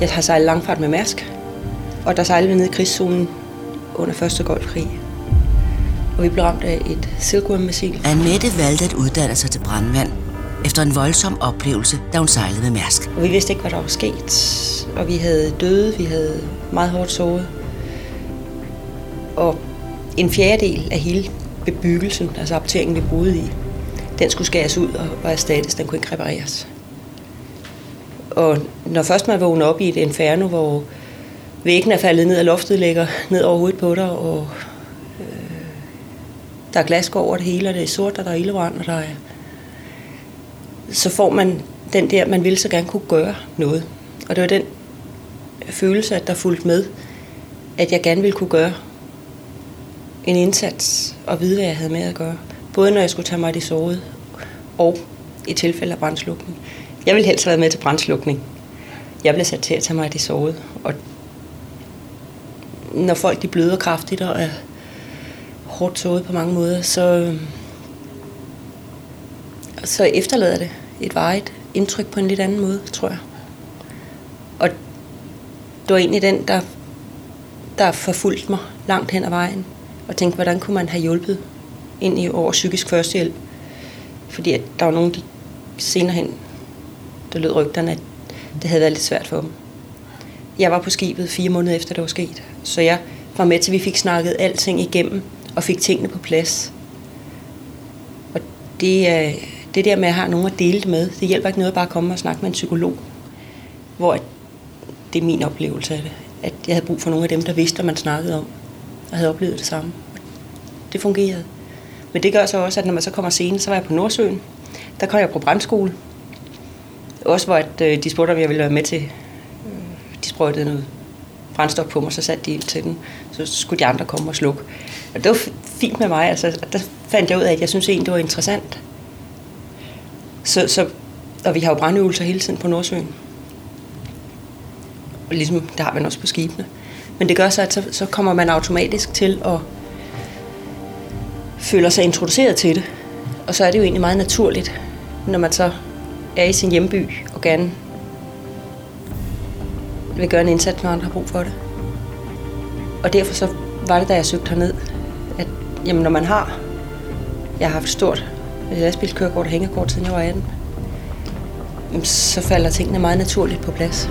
Jeg har sejlet langfart med Mærsk, og der sejlede vi ned i krigszonen under Første Golfkrig. Og vi blev ramt af et Silkworm-missil. Annette valgte at uddanne sig til brandmand efter en voldsom oplevelse, da hun sejlede med Mærsk. Og vi vidste ikke, hvad der var sket. Og vi havde døde, vi havde meget hårdt sovet. Og en fjerdedel af hele bebyggelsen, altså apoteringen, vi boede i, den skulle skæres ud og, og erstattes. Den kunne ikke repareres. Og når først man vågner op i et inferno, hvor væggen er faldet ned, og loftet ligger ned over hovedet på dig, og øh, der er glas over det hele, og det er sort, og der er ildebrand, og der er... Så får man den der, man ville så gerne kunne gøre noget. Og det var den følelse, at der fulgte med, at jeg gerne ville kunne gøre en indsats og vide, hvad jeg havde med at gøre. Både når jeg skulle tage mig af det sårede, og i tilfælde af brændslukning. Jeg ville helst have været med til brændslukning. Jeg blev sat til at tage mig af det sårede. Og når folk de bløder kraftigt og er hårdt såret på mange måder, så, så efterlader det et varigt indtryk på en lidt anden måde, tror jeg. Og det var egentlig den, der, der forfulgte mig langt hen ad vejen og tænkte, hvordan kunne man have hjulpet ind i over psykisk førstehjælp. Fordi at der var nogen, de senere hen, der lød rygterne, at det havde været lidt svært for dem. Jeg var på skibet fire måneder efter, det var sket. Så jeg var med til, at vi fik snakket alting igennem og fik tingene på plads. Og det, øh, det der med at have nogen at dele det med, det hjælper ikke noget bare at komme og snakke med en psykolog. Hvor det er min oplevelse af det. At jeg havde brug for nogle af dem, der vidste, hvad man snakkede om og havde oplevet det samme. Det fungerede. Men det gør så også, at når man så kommer senere, så var jeg på Nordsøen. Der kom jeg på brandskole. Også hvor at, øh, de spurgte, om jeg ville være med til, øh, de sprøjtede noget brændstof på mig, så satte de ild til den. Så skulle de andre komme og slukke. Og det var fint med mig. Altså, der fandt jeg ud af, at jeg synes egentlig, det var interessant. Så, så, og vi har jo brandøvelser hele tiden på Nordsøen. Og ligesom, der har man også på skibene. Men det gør så, at så, så kommer man automatisk til at føle sig introduceret til det. Og så er det jo egentlig meget naturligt, når man så er i sin hjemby og gerne vil gøre en indsats, når andre har brug for det. Og derfor så var det, da jeg søgte herned, at jamen, når man har, jeg har haft stort lastbilskørekort og hængekort, siden jeg var 18, så falder tingene meget naturligt på plads.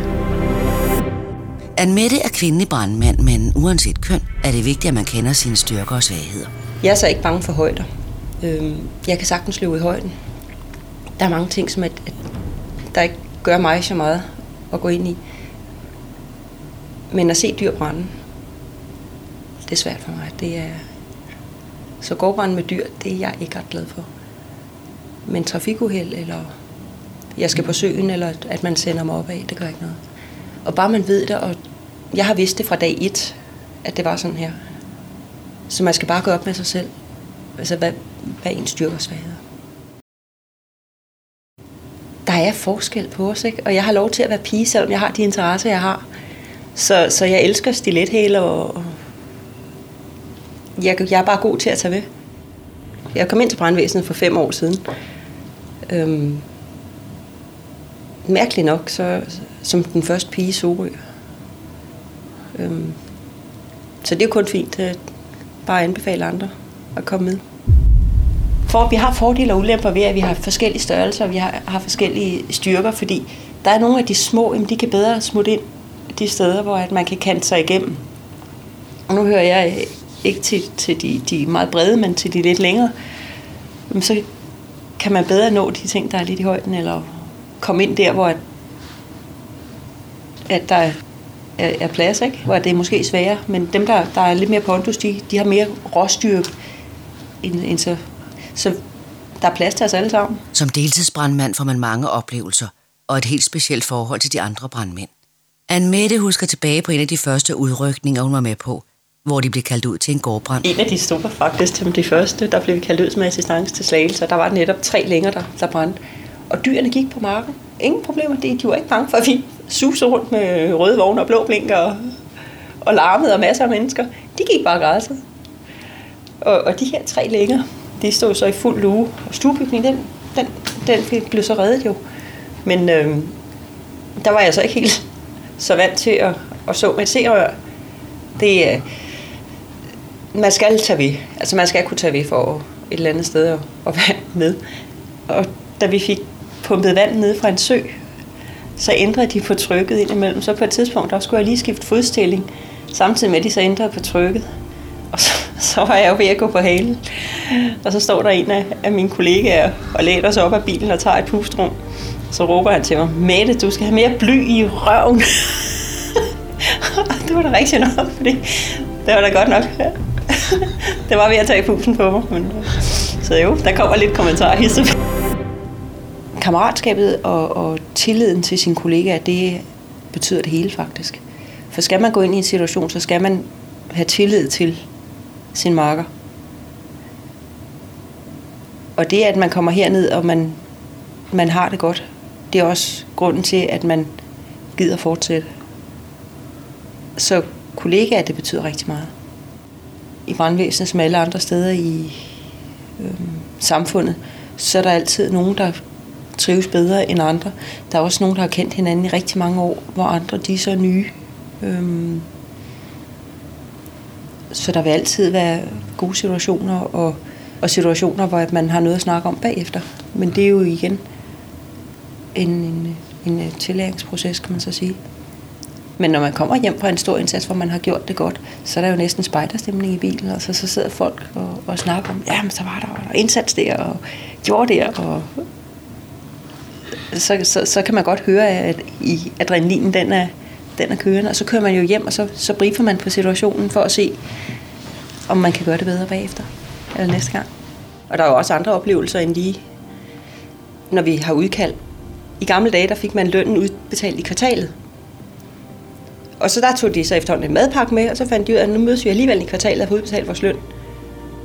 Anmette er kvindelig brandmand, men uanset køn er det vigtigt, at man kender sine styrker og svagheder. Jeg er så ikke bange for højder. Øhm, jeg kan sagtens løbe i højden. Der er mange ting, som at, at der ikke gør mig så meget at gå ind i. Men at se dyr brænde, det er svært for mig. Det er... Så gårdbrænde med dyr, det er jeg ikke ret glad for. Men trafikuheld, eller jeg skal på søen, eller at man sender mig opad, det gør ikke noget. Og bare man ved det, og jeg har vidst det fra dag et, at det var sådan her. Så man skal bare gå op med sig selv. Altså, hvad, hvad er ens styrker og svagheder? Er forskel på os, ikke? Og jeg har lov til at være pige, selvom jeg har de interesser, jeg har. Så, så jeg elsker stilethæle, og jeg, jeg er bare god til at tage ved. Jeg kom ind til brandvæsenet for fem år siden. Øhm, mærkeligt nok, så, som den første pige i Sorø. Øhm, så det er kun fint at bare anbefale andre at komme med. For vi har fordele og ulemper ved, at vi har forskellige størrelser, og vi har, har forskellige styrker, fordi der er nogle af de små, jamen de kan bedre smutte ind de steder, hvor at man kan kante sig igennem. Og nu hører jeg øh, ikke til, til de, de meget brede, men til de lidt længere. Men så kan man bedre nå de ting, der er lidt i højden, eller komme ind der, hvor at, at der er, er plads, ikke? hvor det er måske sværere. Men dem, der, der er lidt mere pondus, de, de har mere råstyrke end, end så. Så der er plads til os alle sammen. Som deltidsbrandmand får man mange oplevelser og et helt specielt forhold til de andre brandmænd. Anne Mette husker tilbage på en af de første udrykninger, hun var med på, hvor de blev kaldt ud til en gårdbrand. En af de store faktisk, som de første, der blev kaldt ud med assistance til Slagelse, der var netop tre længere, der, der brændte. Og dyrene gik på marken. Ingen problemer. De, de var ikke bange for, at vi susede rundt med røde vogne og blå blinker og, og larmede og masser af mennesker. De gik bare græsset. Og, og de her tre længere, de stod så i fuld luge. Og stuebygningen, den, den, den blev så reddet jo. Men øh, der var jeg så ikke helt så vant til at, at så med et serør. Det er, man skal tage ved. Altså man skal kunne tage ved for et eller andet sted at, at være med. Og da vi fik pumpet vand ned fra en sø, så ændrede de på trykket indimellem. Så på et tidspunkt, der skulle jeg lige skifte fodstilling, samtidig med at de så ændrede på trykket. Og så, så var jeg jo ved at gå på halen. Og så står der en af, af mine kollegaer og læner sig op af bilen og tager et pustrum. Så råber han til mig, Mette, du skal have mere bly i røven. det var da rigtig nok, fordi det var da godt nok. det var ved at tage pusen på mig. Men, så jo, der kommer lidt kommentar i Kammeratskabet og, og tilliden til sine kollegaer, det betyder det hele faktisk. For skal man gå ind i en situation, så skal man have tillid til sin marker. Og det, at man kommer herned, og man, man har det godt, det er også grunden til, at man gider fortsætte. Så kollegaer, det betyder rigtig meget. I brandvæsenet, som alle andre steder i øh, samfundet, så er der altid nogen, der trives bedre end andre. Der er også nogen, der har kendt hinanden i rigtig mange år, hvor andre de er så nye. Øhm, så der vil altid være gode situationer, og, og situationer, hvor man har noget at snakke om bagefter. Men det er jo igen en, en, en øh, tillæringsproces, kan man så sige. Men når man kommer hjem fra en stor indsats, hvor man har gjort det godt, så er der jo næsten spejderstemning i bilen, og så, så sidder folk og, og snakker om, ja, men så var der og indsats der, og gjorde der, og så, så, så kan man godt høre, at i adrenalinen den er, den er kørende, og så kører man jo hjem, og så, så briefer man på situationen for at se, om man kan gøre det bedre bagefter, eller næste gang. Og der er jo også andre oplevelser end lige, når vi har udkald. I gamle dage, der fik man lønnen udbetalt i kvartalet. Og så der tog de så efterhånden en madpakke med, og så fandt de ud af, at nu mødes vi alligevel i kvartalet og får udbetalt vores løn.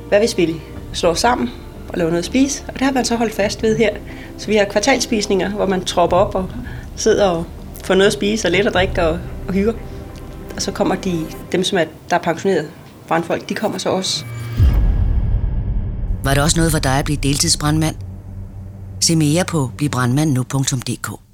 Hvad hvis vi slår sammen og laver noget at spise? Og det har man så holdt fast ved her. Så vi har kvartalspisninger, hvor man tropper op og sidder og får noget at spise og lidt at drikke og, og hygger. Og så kommer de, dem som er, der er pensioneret brandfolk, de kommer så også. Var det også noget for dig at blive deltidsbrandmand? Se mere på blivbrandmand.nu.dk